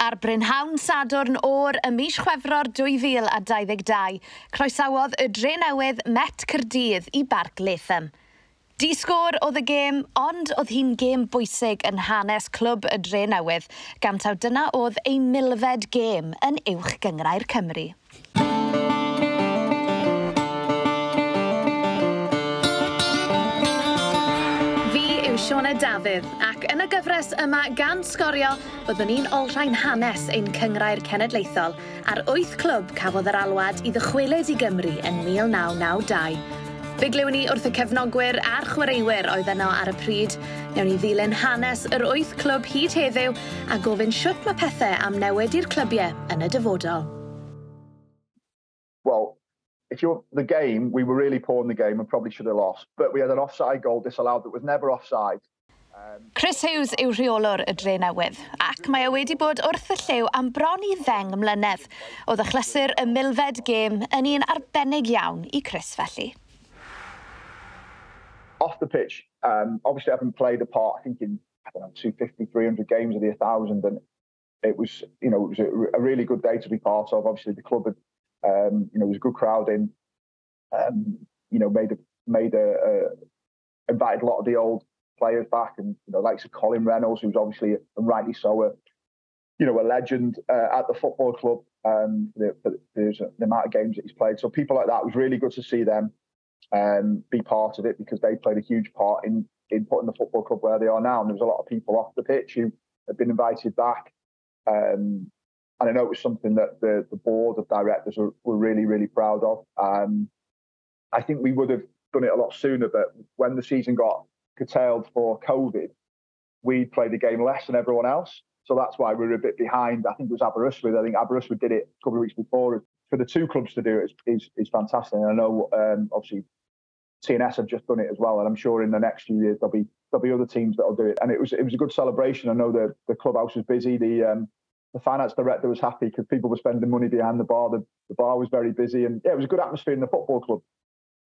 Ar Brynhawn Sadwrn o'r y mis Chwefror 2022, croesawodd y dre newydd Met Cyrdydd i Barc Latham. Di sgôr oedd y gêm, ond oedd hi'n gêm bwysig yn hanes clwb y dre newydd, gan taw dyna oedd ei milfed gêm yn uwch gyngrau'r Cymru. Sione Dafydd, ac yn y gyfres yma gan sgorio, byddwn ni'n olrhain hanes ein cyngrair cenedlaethol ar wyth clwb cafodd yr alwad i ddychwelyd i Gymru yn 1992. Fe glywn ni wrth y cefnogwyr a'r chwaraewyr oedd yno ar y pryd. Newn ni ddilyn hanes yr wyth clwb hyd heddiw a gofyn siwt mae pethau am newid i'r clybiau yn y dyfodol. Wel, if you're the game, we were really poor in the game and probably should have lost. But we had an offside goal disallowed that was never offside. Um, Chris Hughes yw rheolwr y dre newydd ac mae e wedi bod wrth y llew am bron i ddeng mlynedd. O ddechlysur y milfed gêm yn un arbennig iawn i Chris felly. Off the pitch, um, obviously I haven't played a part, I think in I don't know, 250, 300 games of the 1,000 and it was, you know, it was a, a really good day to be part of. Obviously the club had um, you know, there was a good crowd in. Um, you know, made a made a, a, invited a lot of the old players back, and you know, likes of Colin Reynolds, who's obviously and rightly so a you know a legend uh, at the football club. Um, the, there's the amount of games that he's played. So people like that was really good to see them um, be part of it because they played a huge part in in putting the football club where they are now. And there was a lot of people off the pitch who had been invited back. Um, and I know it was something that the, the board of directors were, were really, really proud of. Um, I think we would have done it a lot sooner, but when the season got curtailed for COVID, we played the game less than everyone else. So that's why we were a bit behind. I think it was Aberystwyth. I think Aberystwyth did it a couple of weeks before. For the two clubs to do it is, is, is fantastic. And I know, um, obviously, TNS have just done it as well, and I'm sure in the next few years there'll be there'll be other teams that'll do it. And it was it was a good celebration. I know the the clubhouse was busy. The um, the finance director was happy because people were spending money behind the bar. The, the bar was very busy, and yeah, it was a good atmosphere in the football club.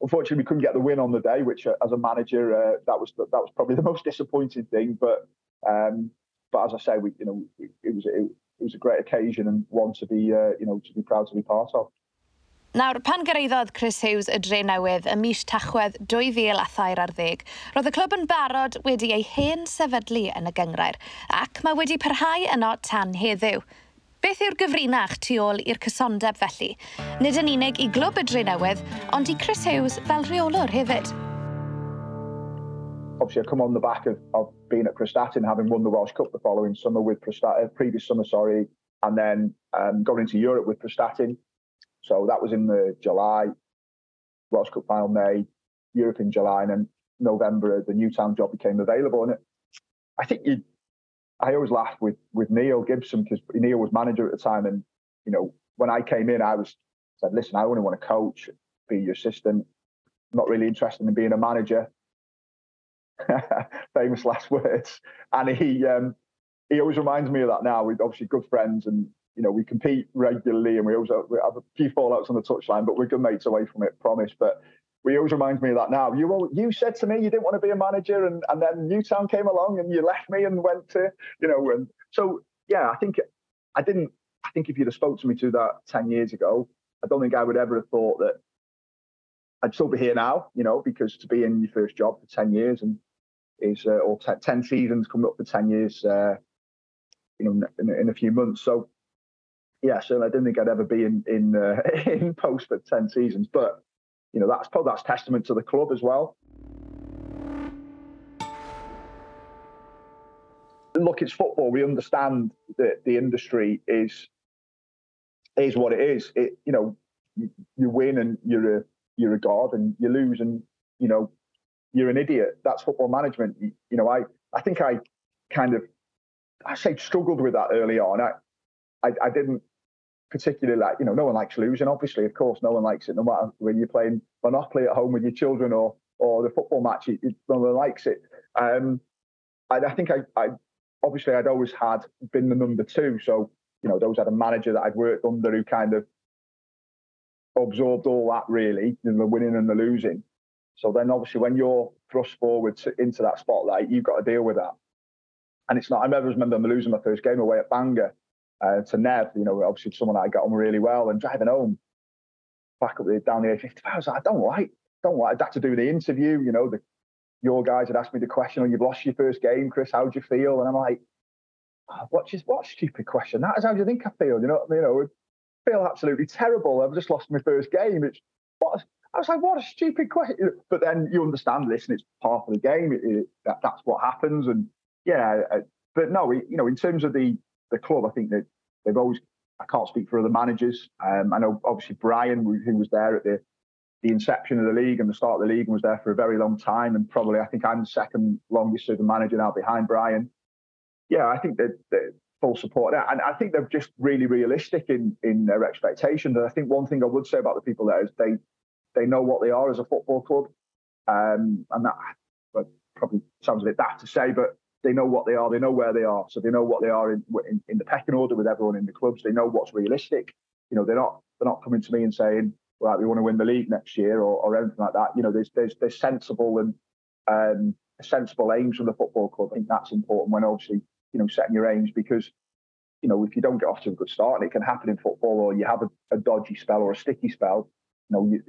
Unfortunately, we couldn't get the win on the day, which uh, as a manager, uh, that was that was probably the most disappointing thing. But um, but as I say, we you know it was it, it was a great occasion and one to be uh, you know to be proud to be part of. Nawr, pan gyrraeddodd Chris Hughes y dre newydd ym mis Tachwedd 2013, roedd y clwb yn barod wedi ei hen sefydlu yn y gyngrair, ac mae wedi parhau yno tan heddiw. Beth yw'r gyfrinach tu ôl i'r cysondeb felly? Nid yn unig i glwb y dre newydd, ond i Chris Hughes fel rheolwr hefyd. Obviously, I come on the back of, of being at Prestatyn, having won the Welsh Cup the following summer with Prestatyn, uh, previous summer, sorry, and then um, going into Europe with Prestatyn, So that was in the July, Welsh Cup final May, Europe in July, and then November the Newtown job became available. And it, I think you, I always laugh with with Neil Gibson because Neil was manager at the time, and you know when I came in, I was said, listen, I only want to coach, be your assistant, not really interested in being a manager. Famous last words, and he um, he always reminds me of that now. We're obviously good friends, and you know, we compete regularly and we always have, we have a few fallouts on the touchline, but we're good mates away from it, promise. But we always reminds me of that now. You you said to me you didn't want to be a manager, and and then Newtown came along and you left me and went to you know, and so yeah, I think I didn't. I think if you'd have spoke to me to that ten years ago, I don't think I would ever have thought that I'd still be here now. You know, because to be in your first job for ten years and is uh, or t- ten seasons coming up for ten years, uh, you know, in, in a few months. So yeah, certainly I didn't think I'd ever be in in uh, in post for ten seasons, but you know that's that's testament to the club as well. Look, it's football. We understand that the industry is is what it is. It you know you, you win and you're a you're a god, and you lose and you know you're an idiot. That's football management. You, you know, I I think I kind of I say struggled with that early on. I I, I didn't particularly like, you know, no one likes losing, obviously, of course, no one likes it, no matter when you're playing Monopoly at home with your children or or the football match, it, it, no one likes it. Um, I, I think I, I, obviously I'd always had been the number two, so you know, those had a manager that I'd worked under who kind of absorbed all that really, the winning and the losing. So then obviously when you're thrust forward to, into that spotlight, you've got to deal with that. And it's not, I never remember losing my first game away at Bangor uh, to Nev, you know, obviously someone I got on really well, and driving home back up the down the A55, I was like, I don't like, don't like that to do the interview. You know, the your guys had asked me the question, "Oh, you've lost your first game, Chris. How do you feel?" And I'm like, oh, "What is what stupid question? That is how do you think I feel? You know, you know, I feel absolutely terrible. I've just lost my first game. It's what I was like, what a stupid question. But then you understand, listen, it's part of the game. It, it, that, that's what happens. And yeah, uh, but no, you know, in terms of the the club, I think that they've always. I can't speak for other managers. Um, I know obviously Brian, who was there at the the inception of the league and the start of the league and was there for a very long time. And probably, I think I'm the second longest serving manager now behind Brian. Yeah, I think that, full support. And I think they're just really realistic in in their expectations. And I think one thing I would say about the people there is they they know what they are as a football club. Um, and that probably sounds a bit daft to say, but they know what they are. They know where they are. So they know what they are in, in, in the pecking order with everyone in the clubs. They know what's realistic. You know, they're not they're not coming to me and saying, right, we want to win the league next year or, or anything like that. You know, there's there's there's sensible and um, sensible aims from the football club. I think that's important when obviously you know setting your aims because you know if you don't get off to a good start and it can happen in football or you have a, a dodgy spell or a sticky spell, you know you,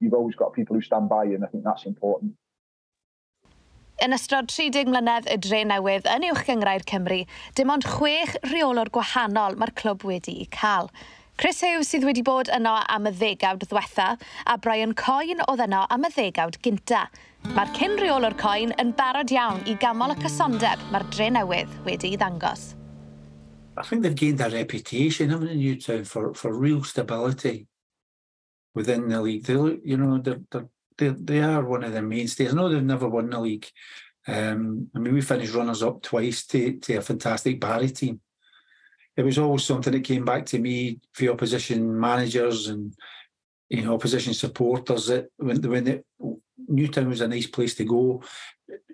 you've always got people who stand by you, and I think that's important. Yn ystod 30 mlynedd y dre newydd yn uwch gyngrair Cymru, dim ond chwech rheolwr gwahanol mae'r clwb i cael. Chris Hughes sydd wedi bod yno am y ddegawd ddiwetha a Brian Coyne oedd yno am y ddegawd gynta. Mae'r cyn rheolwr Coyne yn barod iawn i gamol y cysondeb mae'r dre newydd wedi i ddangos. I think they've gained a reputation, haven't they, Newtown, for, for real stability within the league. They, you know, they're, they're they they are one of the mainstays. I know they've never won the league. Um, I mean, we finished runners up twice to, to a fantastic Barry team it was always something that came back to me for opposition managers and you know opposition supporters that when when Newtown was a nice place to go,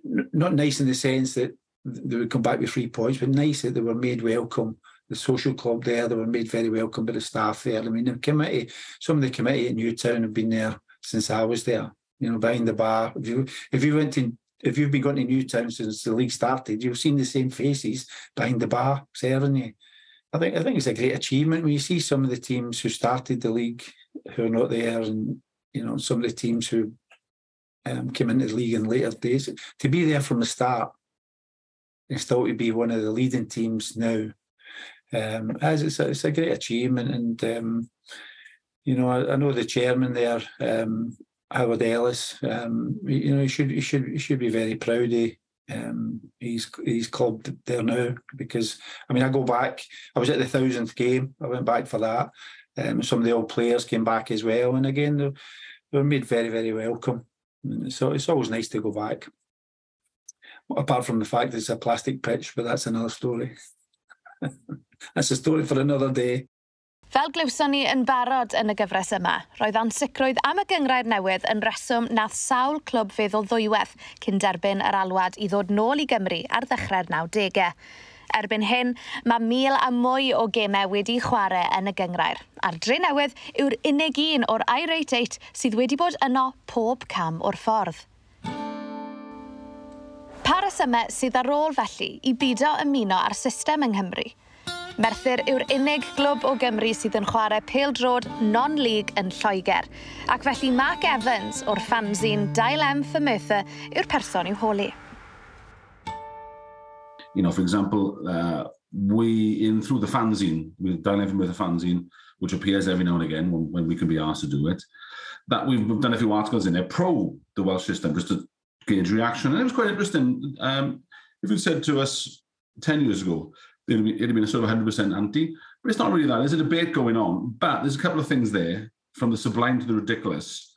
not nice in the sense that they would come back with three points, but nice that they were made welcome. The social club there, they were made very welcome by the staff there. I mean, the committee, some of the committee at Newtown have been there since I was there. You know, behind the bar. If you if you went to if you've been going to Newtown since the league started, you've seen the same faces behind the bar serving you. I think I think it's a great achievement when you see some of the teams who started the league who are not there, and you know some of the teams who um, came into the league in later days to be there from the start and still to be one of the leading teams now. Um, as it's a, it's a great achievement, and um, you know I, I, know the chairman there, um, Howard Ellis. Um, you know he should he should he should be very proud um, he's he's clubbed there now because I mean I go back. I was at the thousandth game. I went back for that. Um, some of the old players came back as well, and again they, they were made very very welcome. So it's always nice to go back. Apart from the fact it's a plastic pitch, but that's another story. that's a story for another day. Fel glywson ni yn barod yn y gyfres yma, roedd ansicrwydd am y gyngrair newydd yn reswm nath sawl clwb feddwl ddwywedd cyn derbyn yr alwad i ddod nôl i Gymru ar ddechrau'r 90au. Erbyn hyn, mae mil a mwy o gemau wedi chwarae yn y gyngrair. A'r dre newydd yw'r unig un o'r I-88 sydd wedi bod yno pob cam o'r ffordd. Pa resymau sydd ar ôl felly i bido ymuno â'r system yng Nghymru – Merthyr yw'r unig glwb o Gymru sydd yn chwarae pêl-drod non-league yn Lloegr. Ac felly Mark Evans o'r fanzine Dail M for Merthyr yw'r person i'w holi. You know, for example, uh, we, in through the fanzine, with Dail M for Merthyr fanzine, which appears every now and again when, when we can be asked to do it, that we've, we've done a few articles in there pro the Welsh system, just to gauge reaction. And it was quite interesting. Um, if you'd said to us 10 years ago, it'd, have been a sort of 100% anti. But it's not really that. There's a debate going on. But there's a couple of things there, from the sublime to the ridiculous,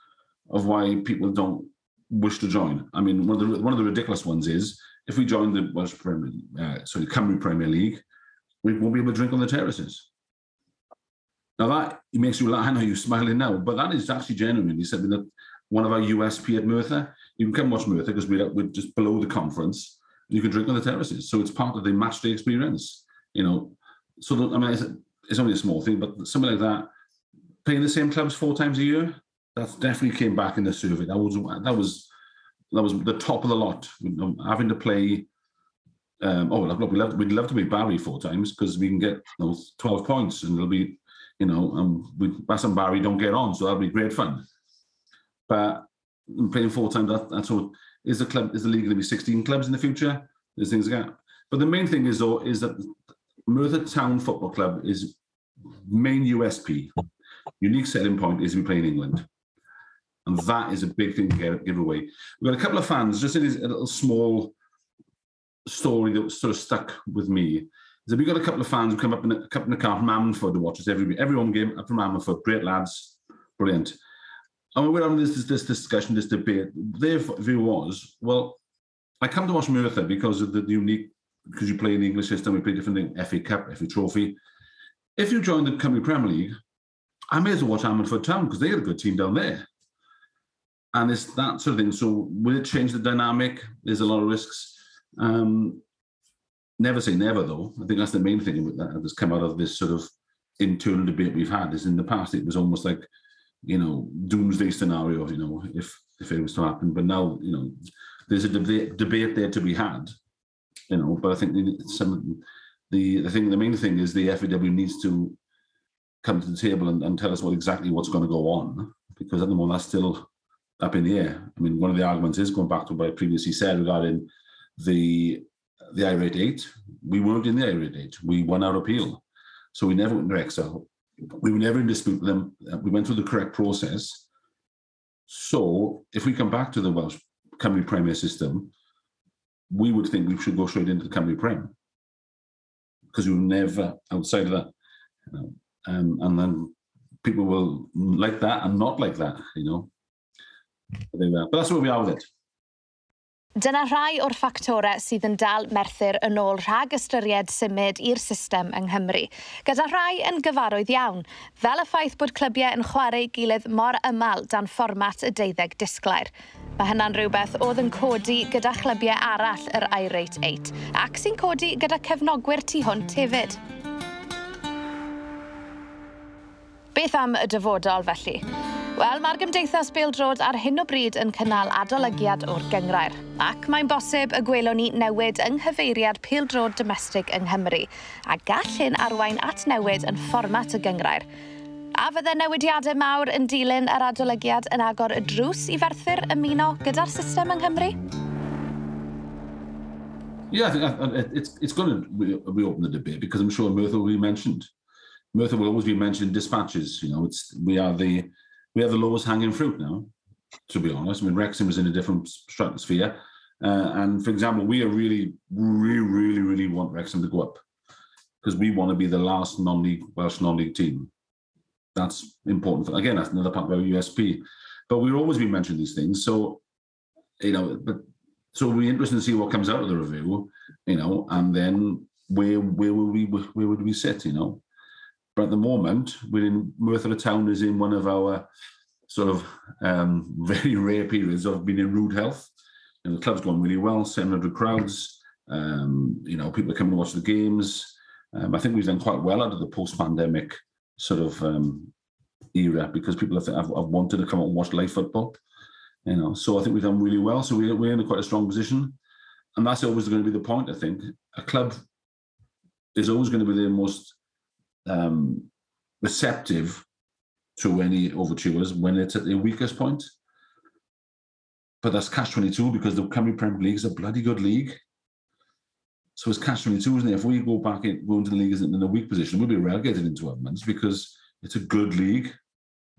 of why people don't wish to join. I mean, one of the one of the ridiculous ones is if we join the Welsh Premier, uh, sorry, Cymru Premier League, we won't be able to drink on the terraces. Now that it makes you laugh. I know you're smiling now, but that is actually genuine. He said that one of our USP at Merthyr, you can come watch Merthyr because we're just below the conference you can drink on the terraces. So it's part of the match day experience, you know. So I mean, it's, it's only a small thing, but something like that, playing the same clubs four times a year, that definitely came back in the survey. That was that was that was the top of the lot. You know, having to play um, oh look, we love, we'd love to beat Barry four times because we can get those 12 points and it'll be, you know, um, with Bass and Barry don't get on, so that'll be great fun. But playing four times, that, that's all. Is the club is the league going to be 16 clubs in the future? There's things like that. But the main thing is though is that Merthyr Town Football Club is main USP, unique selling point is we play in England. And that is a big thing to get, give away. We've got a couple of fans, just in a little small story that sort of stuck with me. That we got a couple of fans who come up in a couple in a car from Ammanford to watch us every every home game up from Ammanford. Great lads, brilliant. And we're having this, this, this discussion, this debate. Their view was, well, I come to watch Merthyr because of the unique, because you play in the English system, we play different things, FA Cup, FA Trophy. If you join the Cymru Premier League, I may as well watch Ammanford Town because they got a good team down there. And it's that sort of thing. So will it change the dynamic? There's a lot of risks. Um, never say never, though. I think that's the main thing that has come out of this sort of internal debate we've had. Is in the past it was almost like, you know, doomsday scenario. You know, if if it was to happen. But now, you know, there's a debate debate there to be had. You know, but I think some the the thing the main thing is the FAW needs to come to the table and, and tell us what exactly what's going to go on because at the moment that's still up in the air. I mean, one of the arguments is going back to what I previously said regarding the the irate eight. We weren't in the irate eight. We won our appeal, so we never went to Excel. We were never in dispute with them. We went through the correct process. So, if we come back to the Welsh Cymru Premier system, we would think we should go straight into the Cymru Prem because we were never outside of that. You know? um, and then people will like that and not like that, you know. But that's where we are with it. Dyna rhai o'r ffactorau sydd yn dal Merthyr yn ôl rhag ystyried symud i'r system yng Nghymru, gyda rhai yn gyfarwydd iawn, fel y ffaith bod clybiau yn chwarae gilydd mor ymal dan fformat y deuddeg disglair. Mae hynna'n rhywbeth oedd yn codi gyda chlybiau arall yr Irate 8, ac sy'n codi gyda cefnogwyr tu hwnt hefyd. Beth am y dyfodol felly? Wel, mae'r Gymdeithas Beildrod ar hyn o bryd yn cynnal adolygiad o'r gyngrair. Ac mae'n bosib y gwelwn ni newid yng nghyfeiriad Peildrod domestig yng Nghymru. A gall hyn arwain at newid yn fformat y gyngrair. A fydde newidiadau mawr yn dilyn yr adolygiad yn agor y drws i ferthyr ymuno gyda'r system yng Nghymru? Yeah, I think it's, it's going to reopen the debate because I'm sure Merthyr will be mentioned. Merthyr will always be mentioned in dispatches. You know, it's we are the we have the lowest hanging fruit now. To be honest, I mean Wrexham is in a different stratosphere, uh, and for example, we are really, really, really, really want Wrexham to go up because we want to be the last non-league Welsh non-league team. That's important. For, again, that's another part of our USP. But we've always been mentioning these things, so you know, but so it'll be interesting to see what comes out of the review, you know, and then where where will we where would we sit, you know? At the moment, we're in Merthyr Town is in one of our sort of um, very rare periods of being in rude health. And the club's going really well, 700 crowds. Um, you know, people are coming to watch the games. Um, I think we've done quite well out of the post-pandemic sort of um, era because people have, have, have, wanted to come out and watch live football. You know, so I think we've done really well. So we're, we're in a quite a strong position, and that's always going to be the point. I think a club is always going to be the most um, receptive to any overtures when it's at their weakest point. But that's catch 22 because the Cymru Premier League is a bloody good league. So it's catch 22, isn't it? If we go back in, go into the league in a weak position, we'll be relegated in 12 months because it's a good league.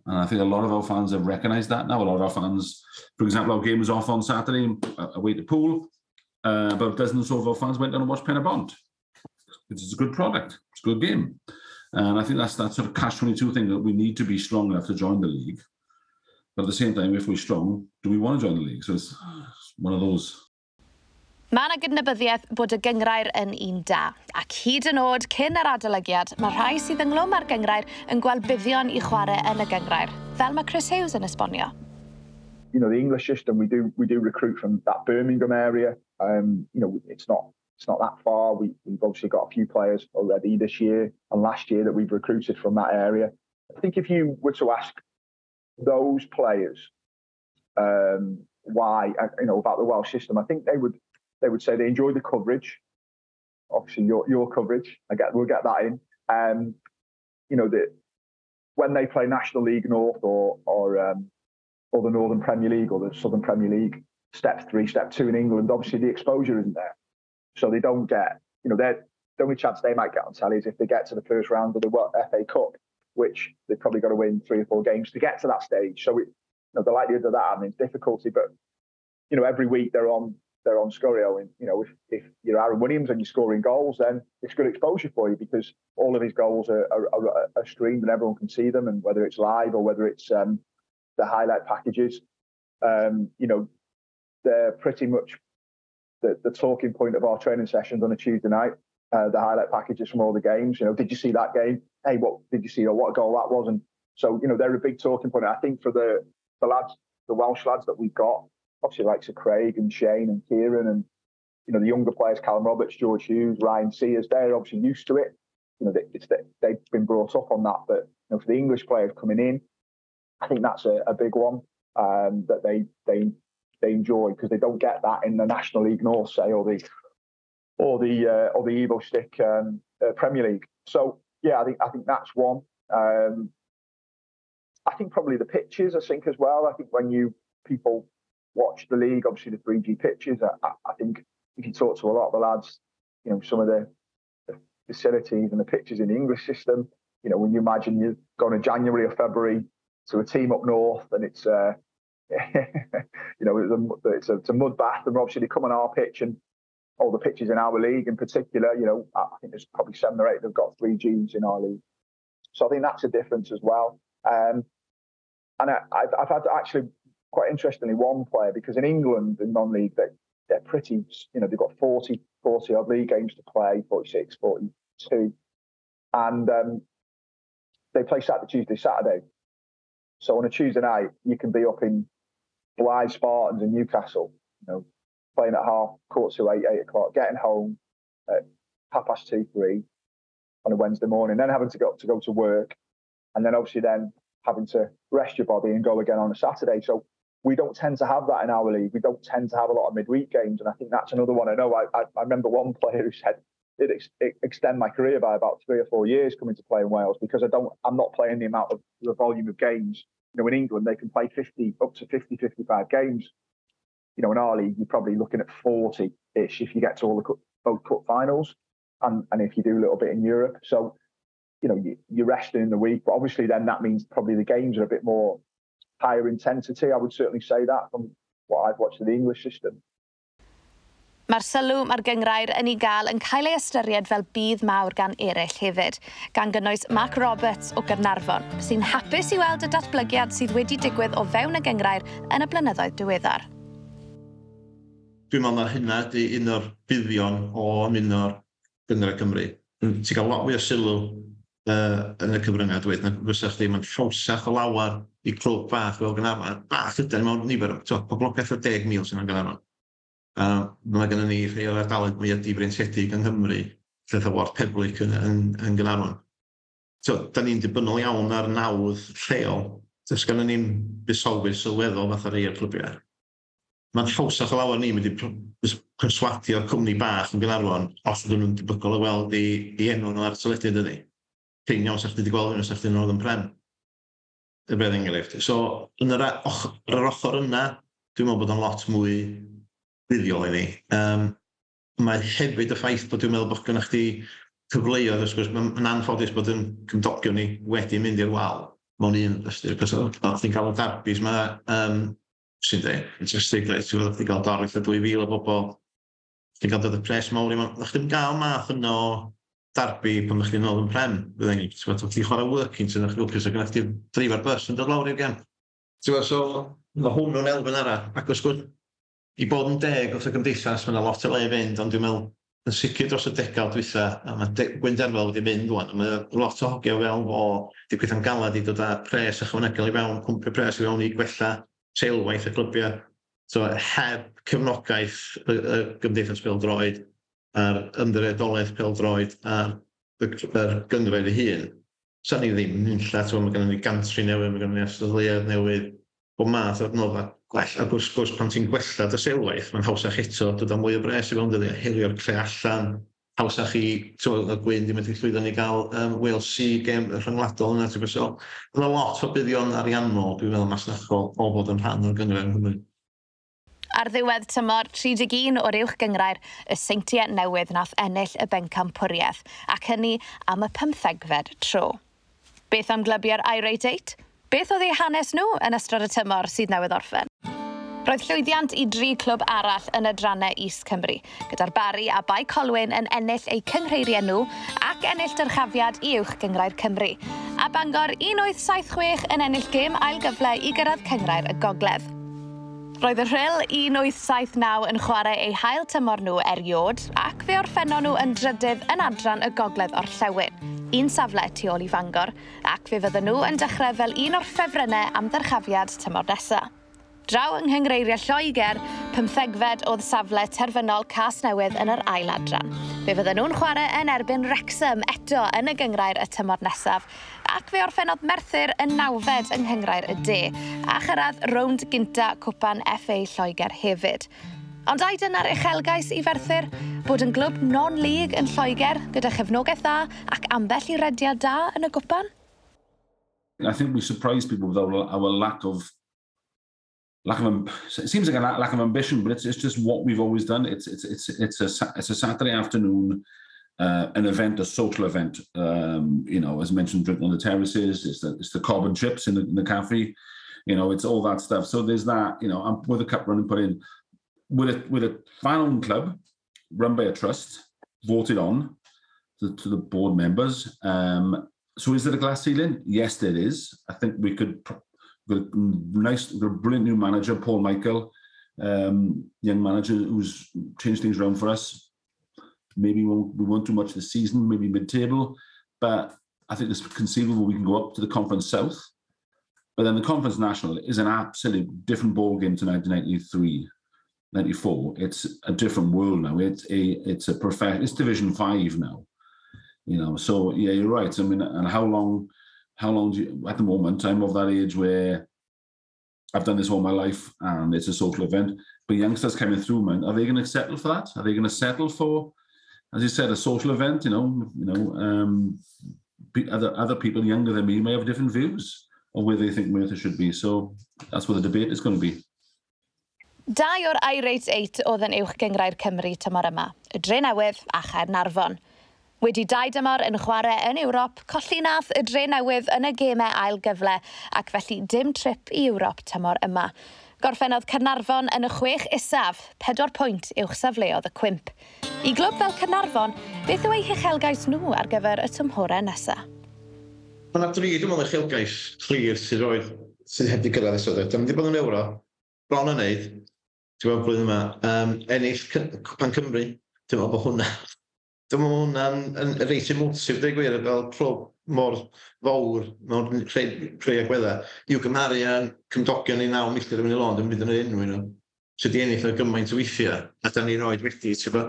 And I think a lot of our fans have recognised that now. A lot of our fans, for example, our game was off on Saturday away to Poole. uh, but dozens of our fans went down and watched Pen y Bont. It's a good product. It's a good game. And I think that's that sort of catch-22 thing that we need to be strong enough to join the league. But at the same time, if we're strong, do we want to join the league? So it's one of those Mae yna gydnabyddiaeth bod y gyngrair yn un da, ac hyd yn oed cyn yr adolygiad, mae rhai sydd ynglwm â'r gyngrair yn gweld buddion i chwarae yn y gyngrair, fel mae Chris Hughes yn esbonio. You know, the English system, we do, we do recruit from that Birmingham area. Um, you know, it's not it's not that far. We, we've obviously got a few players already this year and last year that we've recruited from that area. I think if you were to ask those players um, why, uh, you know, about the Welsh system, I think they would they would say they enjoy the coverage. obviously your your coverage. I get we'll get that in. Um, you know that when they play National League North or or um, or the Northern Premier League or the Southern Premier League, step three, step two in England, obviously the exposure isn't there, so they don't get. You know, they're the only chance they might get on telly is if they get to the first round of the FA Cup, which they've probably got to win three or four games to get to that stage. So it, you know, the likelihood of that I mean difficulty, but you know every week they're on they're on Sgorio, and you know if, if you're Aaron Williams and you're scoring goals, then it's good exposure for you because all of his goals are, are, are, are streamed and everyone can see them, and whether it's live or whether it's um, the highlight packages, um, you know they're pretty much the, the talking point of our training sessions on a Tuesday night uh, the highlight packages from all the games. You know, did you see that game? Hey, what did you see? Or what goal that was? And so, you know, they're a big talking point. I think for the the lads, the Welsh lads that we've got, obviously likes of Craig and Shane and Kieran and you know the younger players, Callum Roberts, George Hughes, Ryan Sears, they're obviously used to it. You know, that they've been brought up on that. But you know, for the English players coming in, I think that's a, a big one um, that they they they enjoy because they don't get that in the National League North, say, or the or the uh, or the Evo-Stik um, uh, Premier League. So yeah, I think I think that's one. Um, I think probably the pitches. I think as well. I think when you people watch the league, obviously the 3G pitches. I, I think if you talk to a lot of the lads, you know some of the, the facilities and the pitches in the English system. You know, when you imagine you're going in January or February to a team up north and it's uh, you know it's a, it's a, mud bath and obviously they come on our pitch and all the pitches in our league in particular. You know, I think there's probably seven or eight that've got three Gs in our league. So I think that's a difference as well. Um, and I, have I've had actually quite interestingly one player because in England in non-league they they're pretty you know they've got 40 40 odd league games to play 46 42 and um, they play Saturday Tuesday Saturday so on a Tuesday night you can be up in Blyth Spartans and Newcastle you know playing at half, quarter to eight, eight o'clock, getting home at half past two, three on a Wednesday morning, then having to go up to go to work, and then obviously then having to rest your body and go again on a Saturday. So we don't tend to have that in our league. We don't tend to have a lot of midweek games, and I think that's another one. I know I, I, I remember one player who said it, ex- it extend my career by about three or four years coming to play in Wales because I don't I'm not playing the amount of the volume of games. You know, in England they can play 50 up to 50, 55 games you know, in our league, you're probably looking at 40 ish if you get to all the cup, both cup finals and, and if you do a little bit in Europe. So, you know, you, you're resting in the week, but obviously then that means probably the games are a bit more higher intensity. I would certainly say that from what I've watched in the English system. Mae'r sylw mae'r gyngrair yn ei gael yn cael ei ystyried fel bydd mawr gan eraill hefyd, gan gynnwys Mark Roberts o Gynarfon, sy'n hapus i weld y datblygiad sydd wedi digwydd o fewn y gyngrair yn y blynyddoedd diweddar. Dwi'n meddwl na hynna ydy un o'r buddion o un o'r gyngrair Cymru. Mm. Ti'n cael lot fwy o sylw uh, yn y cyfryngau dweud, na fysa chdi mae'n llosach o lawer i clwb bach fel gynarfon. Bach ydy, mewn nifer o poblogaeth o 10,000 sy'n yn gynarfon. A mae gennym ni rhai o'r ardaloedd mwy o difreintiedig yng Nghymru, lle ward peblych yn, yn, yn Gynarwan. So, da ni'n dibynnol iawn ar nawdd lleol. Does gennym ni'n busolwyr sylweddol fath ar ei clybiau. Mae'n llawsach o lawer ni mynd i perswadio'r cwmni bach yn Gynarwan os ydyn nhw'n debygol o weld i, i enw nhw ar teledu ydy. Cyn iawn sa'ch wedi gweld nhw sa'ch wedi oedd yn prem. Y beth enghraifft. So, yn yr, och, yr ochr yna, dwi'n meddwl bod o'n lot mwy fuddiol i ni. Um, mae hefyd y ffaith bod dwi'n meddwl bod gynnwch chi cyfleoedd, os gwrs, mae'n anffodus bod yn cymdogion ni wedi mynd i'r wal mewn un ystyr, cos oedd chi'n cael y darbys yma, um, sy'n dweud, yn tystig, oedd chi'n cael dorwyth y 2000 o bobl, chi'n cael dod y pres mawr i mewn, oedd chi'n cael math yno o darbu pan ydych chi'n ôl yn prem, fydden ni, ti'n gwybod, ti'n chwarae working, ti'n ddech chi'n gwybod, ti'n bus yn dod lawr i'r gem. Ti'n gwybod, so, mae hwn yn elfen arall, ac os gwrs, I bod yn deg wrth y gymdeithas, mae yna lot o le i fynd, ond dwi'n meddwl yn sicr dros y degawd dwytha, a mae Gwynderfel wedi mynd rwan, mae lot o hogiau fel o digwydd am galad i dod â pres ychwanegol i fewn, cwmpio pres i fewn i gwella seilwaith y clybiau. So, heb cefnogaeth y, y gymdeithas peldroed a'r ymddiredoedd peldroed a'r, a'r gyngred ei hun, sa'n ni ddim nynlla, mae gennym ni gantri newydd, mae gennym ni astudiaeth newydd, bod math o adnoddau gwell. Ac wrth gwrs, pan ti'n gwella dy seilwaith, mae'n hawsach eto, dod am mwy o bres i fewn dyddi, hirio'r lle allan, hawsach i, ti'n y gwyn, ddim wedi llwyddo ni gael um, Wales Sea gem rhyngwladol yna, ti'n so, Yna lot o buddion ariannol, dwi'n meddwl, masnachol, o fod yn rhan o'r gyngor yng Nghymru. Ar ddiwedd tymor 31 o'r uwch gyngrair, y seintiau newydd nath ennill y bencam pwriaeth, ac hynny am y pymthegfed tro. Beth am glybiau'r i-rate 8? Beth oedd eu hanes nhw yn ystod y tymor sydd newydd orffen? Roedd llwyddiant i dri clwb arall yn y drannau Is Cymru, gyda'r Bari a Bai Colwyn yn ennill eu cyngreiriau nhw ac ennill dyrchafiad i uwch gyngrair Cymru. A Bangor 1876 yn ennill gêm ail gyfle i gyrraedd cyngrair y gogledd. Roedd y Rhyl 1879 yn chwarae eu hael tymor nhw eriod ac fe orffenno nhw yn drydydd yn adran y gogledd o'r Llewyn, Un safle tu ôl i fangor ac fe fydden nhw yn dechrau fel un o'r ffefrynnau am ddyrchafiad tymor nesaf. Draw yng nghyngreiriau Lloegr, pymthegfed oedd safle terfynol Cas Newydd yn yr ail adran. Fe fydden nhw'n chwarae yn erbyn Wrexham eto yn y gyngrair y tymor nesaf ac fe orffennodd Merthyr yn nawfed yng Nghyngrair y De a chyrraedd rownd gynta cwpan FA Lloegr hefyd. Ond ai dyna'r uchelgais i Ferthyr? Bod yn glwb non-league yn Lloegr gyda chefnogaeth dda ac ambell i rediad da yn y gwpan? I think we surprised people with our, our lack of lack of it seems like a lack of ambition, but it's it's just what we've always done. It's it's it's it's a it's a Saturday afternoon uh, an event, a social event. Um, you know, as mentioned, drinking on the terraces. It's the it's the carbon chips in the, in the cafe. You know, it's all that stuff. So there's that. You know, I'm with a cup running put in with a with a fan club run by a trust, voted on to, to the board members. Um, so is there a glass ceiling? Yes, there is. I think we could a nice, a brilliant new manager, Paul Michael, um, young manager who's changed things around for us. Maybe we won't, do much this season, maybe mid-table, but I think it's conceivable we can go up to the Conference South. But then the Conference National is an absolutely different ball game to 1993, 94. It's a different world now. It's a it's a perfect. It's Division Five now. You know, so yeah, you're right. I mean, and how long how long do you, at the moment, I'm of that age where I've done this all my life and it's a social event. But youngsters coming through, man, are they going to settle for that? Are they going to settle for, as you said, a social event, you know, you know, um, other, other people younger than me may have different views on where they think Merthyr should be. So that's where the debate is going to be. Dau o'r irate 8 oedd yn uwch gyngrau'r Cymru tymor yma, y dre newydd a Chaernarfon. Wedi dau dymor yn chwarae yn Ewrop, colli nath y dre newydd yn y gemau ail gyfle ac felly dim trip i Ewrop tymor yma. Gorffennodd Cynarfon yn y chwech isaf, pedwar pwynt uwch safleodd y cwmp. I glwb fel Cynarfon, beth yw eu hechelgais nhw ar gyfer y tymhorau nesaf? Mae yna dri, dwi'n meddwl, uchelgais clir sydd oedd sydd heb di gyrraedd ysoedd. Dwi'n mynd bod yn euro, bron yn neud, ti'n gweld blwyddyn yma, um, ennill Cwpan Cymru. Dwi'n meddwl bod hwnna, dwi'n meddwl hwnna'n reit emotif, dwi'n gwir, fel clwb mor fawr mewn creu, creu agweddau, i'w gymharu â cymdogion ni naw milltir yn mynd i lond yn mynd yn yr enw nhw. So di ennill o gymaint o weithiau, a da ni'n oed wedi, ti'n bo.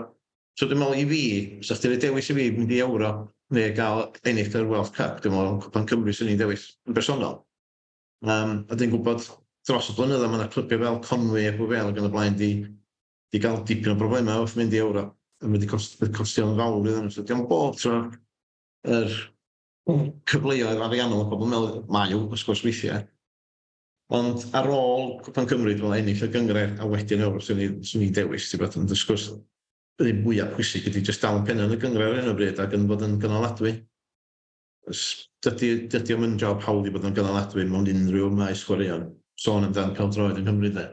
So dwi'n meddwl i fi, sa chdi'n dewis i fi mynd i euro, neu gael ennill yr World Cup, dwi'n meddwl Cwpan Cymru sy'n ni'n dewis yn bersonol. Um, a dwi'n gwybod dros y blynyddoedd mae yna clybiau fel Conwy a Bwbel ac yn y blaen di, di gael dipyn o broblemau wrth mynd i euro. Mae'n wedi cost, costio'n fawr iddyn nhw. So, diolch bob tro yr er cyfleoedd ariannol o bobl meddwl, mae yw, wrth gwrs weithiau. Ond ar ôl Cwpan Cymru, dwi'n ennill y gyngred a wedyn o'r swn i dewis, ti'n bod, ond wrth gwrs, y mwyaf pwysig ydy jyst dal yn penna yn y gyngred ar hyn o bryd ac yn bod yn gynaladwy. Dydy, dydy o'n job hawdd i bod yn gynaladwy mewn unrhyw maes chwaraeon. Sôn amdan cael droed yng Nghymru dde.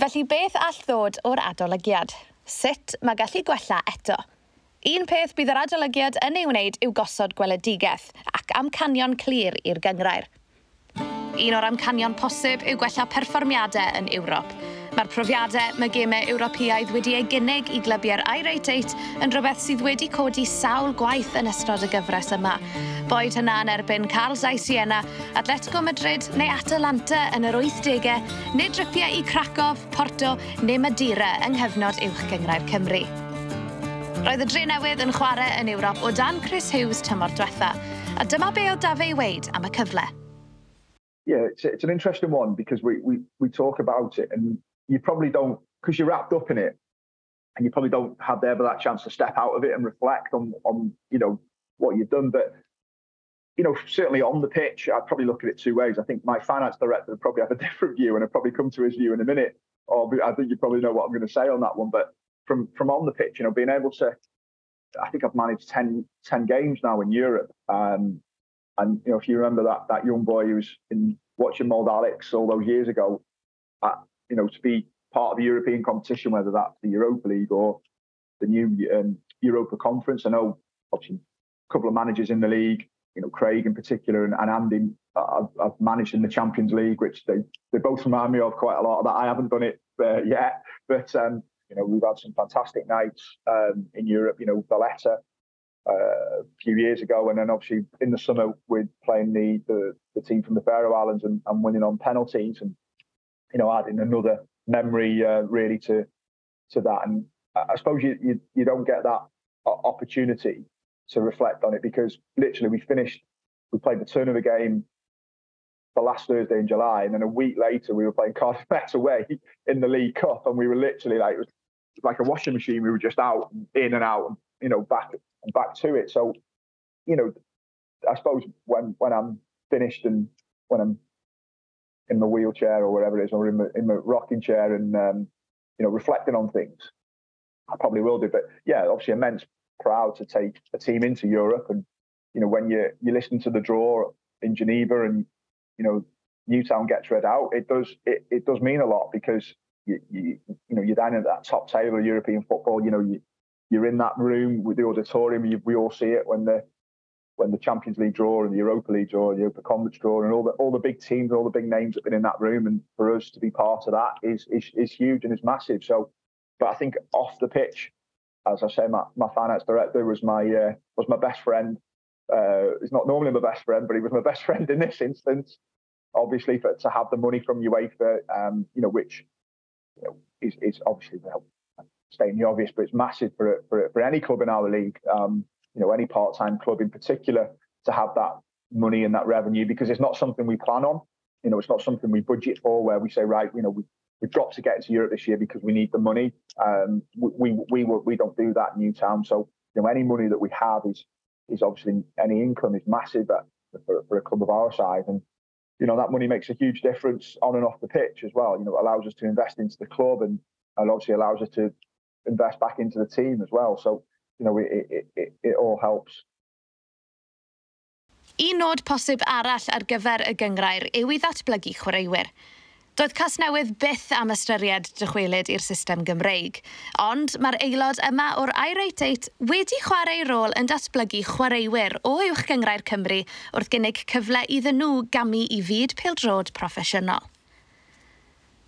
Felly beth all ddod o'r adolygiad? Sut mae gallu gwella eto? Un peth bydd yr adolygiad yn ei wneud yw gosod gweledigaeth ac amcanion clir i'r gyngrair. Un o'r amcanion posib yw gwella perfformiadau yn Ewrop. Mae'r profiadau mae gemau Ewropeaidd wedi ei gynnig i glybiau'r Irate 8 yn rhywbeth sydd wedi codi sawl gwaith yn ystod y gyfres yma. Boed hynna yn erbyn Carl Zai Siena, Atletico Madrid neu Atalanta yn yr 80au, neu drypiau i Cracof, Porto neu Madeira yng nghyfnod uwch Gyngrair Cymru. Roedd y dre newydd yn chwarae yn Ewrop o dan Chris Hughes tymor diwetha, a dyma be o Dafe i weid am y cyfle. Yeah, it's, it's an interesting one because we, we, we talk about it and you probably don't, because you're wrapped up in it, and you probably don't have ever that chance to step out of it and reflect on on you know what you've done. But you know, certainly on the pitch, I'd probably look at it two ways. I think my finance director would probably have a different view, and I'd probably come to his view in a minute. Or I think you probably know what I'm going to say on that one. But from from on the pitch, you know, being able to, I think I've managed 10, 10 games now in Europe. Um, and you know, if you remember that that young boy who was in watching Mold Alex all those years ago, uh, you know, to be part of the European competition, whether that's the Europa League or the new um, Europa Conference. I know obviously a couple of managers in the league, you know, Craig in particular and, and Andy, I've, I've, managed in the Champions League, which they, they both remind me of quite a lot that. I haven't done it uh, yet, but um, you know, we've had some fantastic nights um, in Europe. You know, Valletta uh, a few years ago, and then obviously in the summer we're playing the the, the team from the Faroe Islands and, and, winning on penalties, and you know, adding another memory uh, really to to that. And I suppose you, you you don't get that opportunity to reflect on it because literally we finished, we played the turn of the game the last Thursday in July, and then a week later we were playing Cardiff Met away in the League Cup, and we were literally like it was like a washing machine. We were just out, in and out, and you know back and back to it. So, you know, I suppose when when I'm finished and when I'm in my wheelchair or whatever it is, or in my, in my rocking chair and um, you know reflecting on things, I probably will do. But yeah, obviously immense proud to take a team into Europe, and you know when you you listen to the draw in Geneva and you know Newtown gets read out, it does it, it does mean a lot because you, you you know you're down at that top table of European football. You know you you're in that room with the auditorium. You, we all see it when the when the Champions League draw and the Europa League draw, the Europa Conference draw, and all the all the big teams, and all the big names have been in that room. And for us to be part of that is is, is huge and is massive. So, but I think off the pitch, as I say, my, my finance director was my uh, was my best friend. Uh, he's not normally my best friend, but he was my best friend in this instance. Obviously, for to have the money from UEFA, um, you know, which you know, is is obviously well, stating the obvious, but it's massive for for for any club in our league. Um, you know, any part time club in particular to have that money and that revenue because it's not something we plan on. You know, it's not something we budget for where we say, right, you know, we we've got to get into Europe this year because we need the money. Um, we, we, we, we don't do that in Newtown. So, you know, any money that we have is, is obviously any income is massive for, for a club of our size. And, you know that money makes a huge difference on and off the pitch as well. You know, it allows us to invest into the club and and obviously allows us to invest back into the team as well. So you know, it it, it, it all helps. Un nod posib arall ar gyfer y gyngrair yw i ddatblygu chwaraewyr. Doedd Casnewydd byth am ystyried dychwelyd i'r system Gymreig, ond mae'r aelod yma o'r Irate wedi chwarae rôl yn datblygu chwaraewyr o uwch gyngrau'r Cymru wrth gynnig cyfle iddyn nhw gamu i fyd pildrod proffesiynol.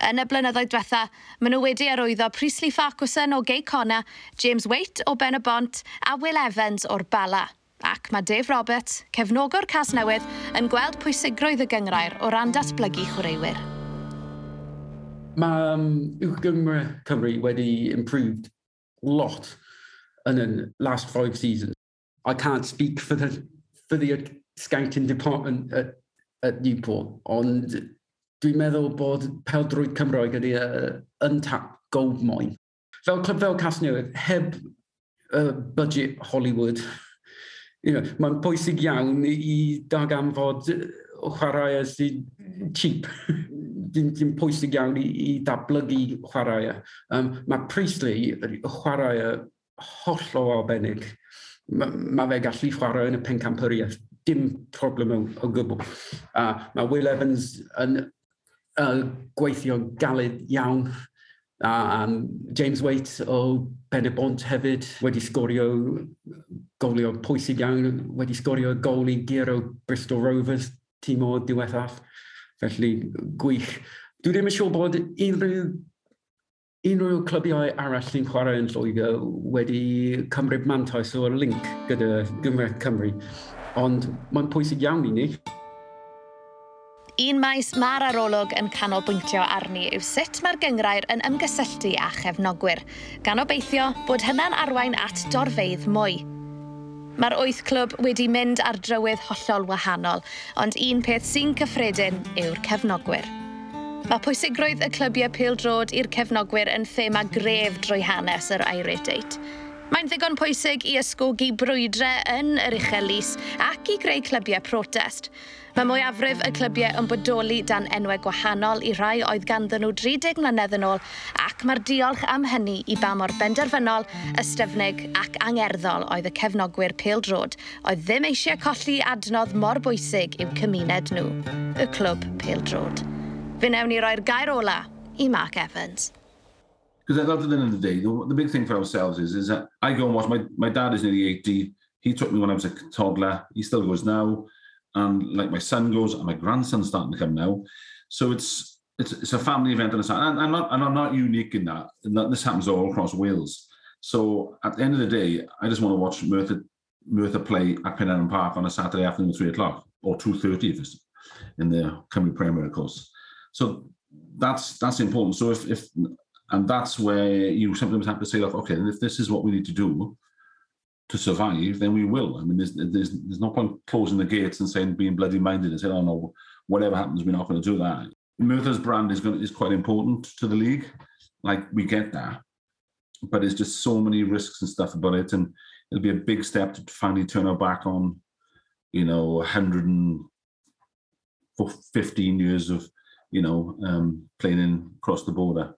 Yn y blynyddoedd diwetha, maen nhw wedi arwyddo Priestley Farquharson o Gay Conna, James Waite o Ben y Bont a Will Evans o'r Bala ac mae Dave Roberts, cefnogwr Casnewydd, yn gweld pwysigrwydd y gyngrair o ran datblygu chwaraewyr. Mae um, Uwch Gymru Cymru wedi improved lot in the last five seasons. I can't speak for the for the scouting department at, at Newport, ond dwi'n meddwl bod peldrwyd Cymraeg ydy uh, untap gold mine. Fel clwb fel Casnewydd, heb uh, budget Hollywood, you know, mae'n pwysig iawn i darganfod chwaraeau sydd cheap, dim, dim pwysig iawn i, i datblygu chwaraea. Um, mae Priestley, chwaraea holl o arbennig, mae ma fe gallu chwarae yn y pencampyriaeth, dim problem o, o gwbl. A uh, mae Will Evans yn uh, gweithio galed iawn, a uh, um, James Waite o Ben Bont hefyd wedi sgorio golio pwysig iawn, wedi sgorio gol i gyr o Bristol Rovers, tîm o diwethaf. Felly, gwych. Dwi ddim yn siŵr bod unrhyw unrhyw clybiau arall sy'n chwarae yn Lloegr wedi cymryd mantais o'r link gyda Gymru Cymru. Ond mae'n pwysig iawn i ni. Un maes mae'r arolwg yn canolbwyntio arni yw sut mae'r gyngrair yn ymgysylltu â chefnogwyr, gan obeithio bod hynna'n arwain at dorfeidd mwy. Mae'r wyth clwb wedi mynd ar drywydd hollol wahanol, ond un peth sy'n cyffredin yw'r cefnogwyr. Mae pwysigrwydd y clybiau pêl-drod i'r cefnogwyr yn thema gref drwy hanes yr Irate Mae'n ddigon pwysig i ysgogi brwydrau yn yr uchelus ac i greu clybiau protest. Mae mwyafrif y clybiau yn bodoli dan enwau gwahanol i rai oedd ganddyn nhw 30 mlynedd yn ôl ac mae'r diolch am hynny i ba mor benderfynol, ystyfnig ac angerddol oedd y cefnogwyr Pêl-drod oedd ddim eisiau colli adnodd mor bwysig i'w cymuned nhw, y clwb Pêl-drod. Fe newn ni roi'r gair ola i Mark Evans. Because at the end of the day, the, the big thing for ourselves is is that I go and watch. My my dad is nearly eighty. He took me when I was a toddler. He still goes now, and like my son goes, and my grandson's starting to come now. So it's it's it's a family event, and, and I'm not and I'm not unique in that. And that this happens all across Wales. So at the end of the day, I just want to watch Merthyr Merthyr play at Penydarren Park on a Saturday afternoon at three o'clock or two thirty if it's in the Cymru Premier, of course. So that's that's important. So if if and that's where you sometimes have to say, like, okay, if this is what we need to do to survive, then we will. I mean, there's there's there's no point closing the gates and saying being bloody minded and saying, oh no, whatever happens, we're not going to do that. Merthyr's brand is going to, is quite important to the league. Like we get that, but there's just so many risks and stuff about it, and it'll be a big step to finally turn our back on, you know, 115 years of, you know, um, playing in across the border.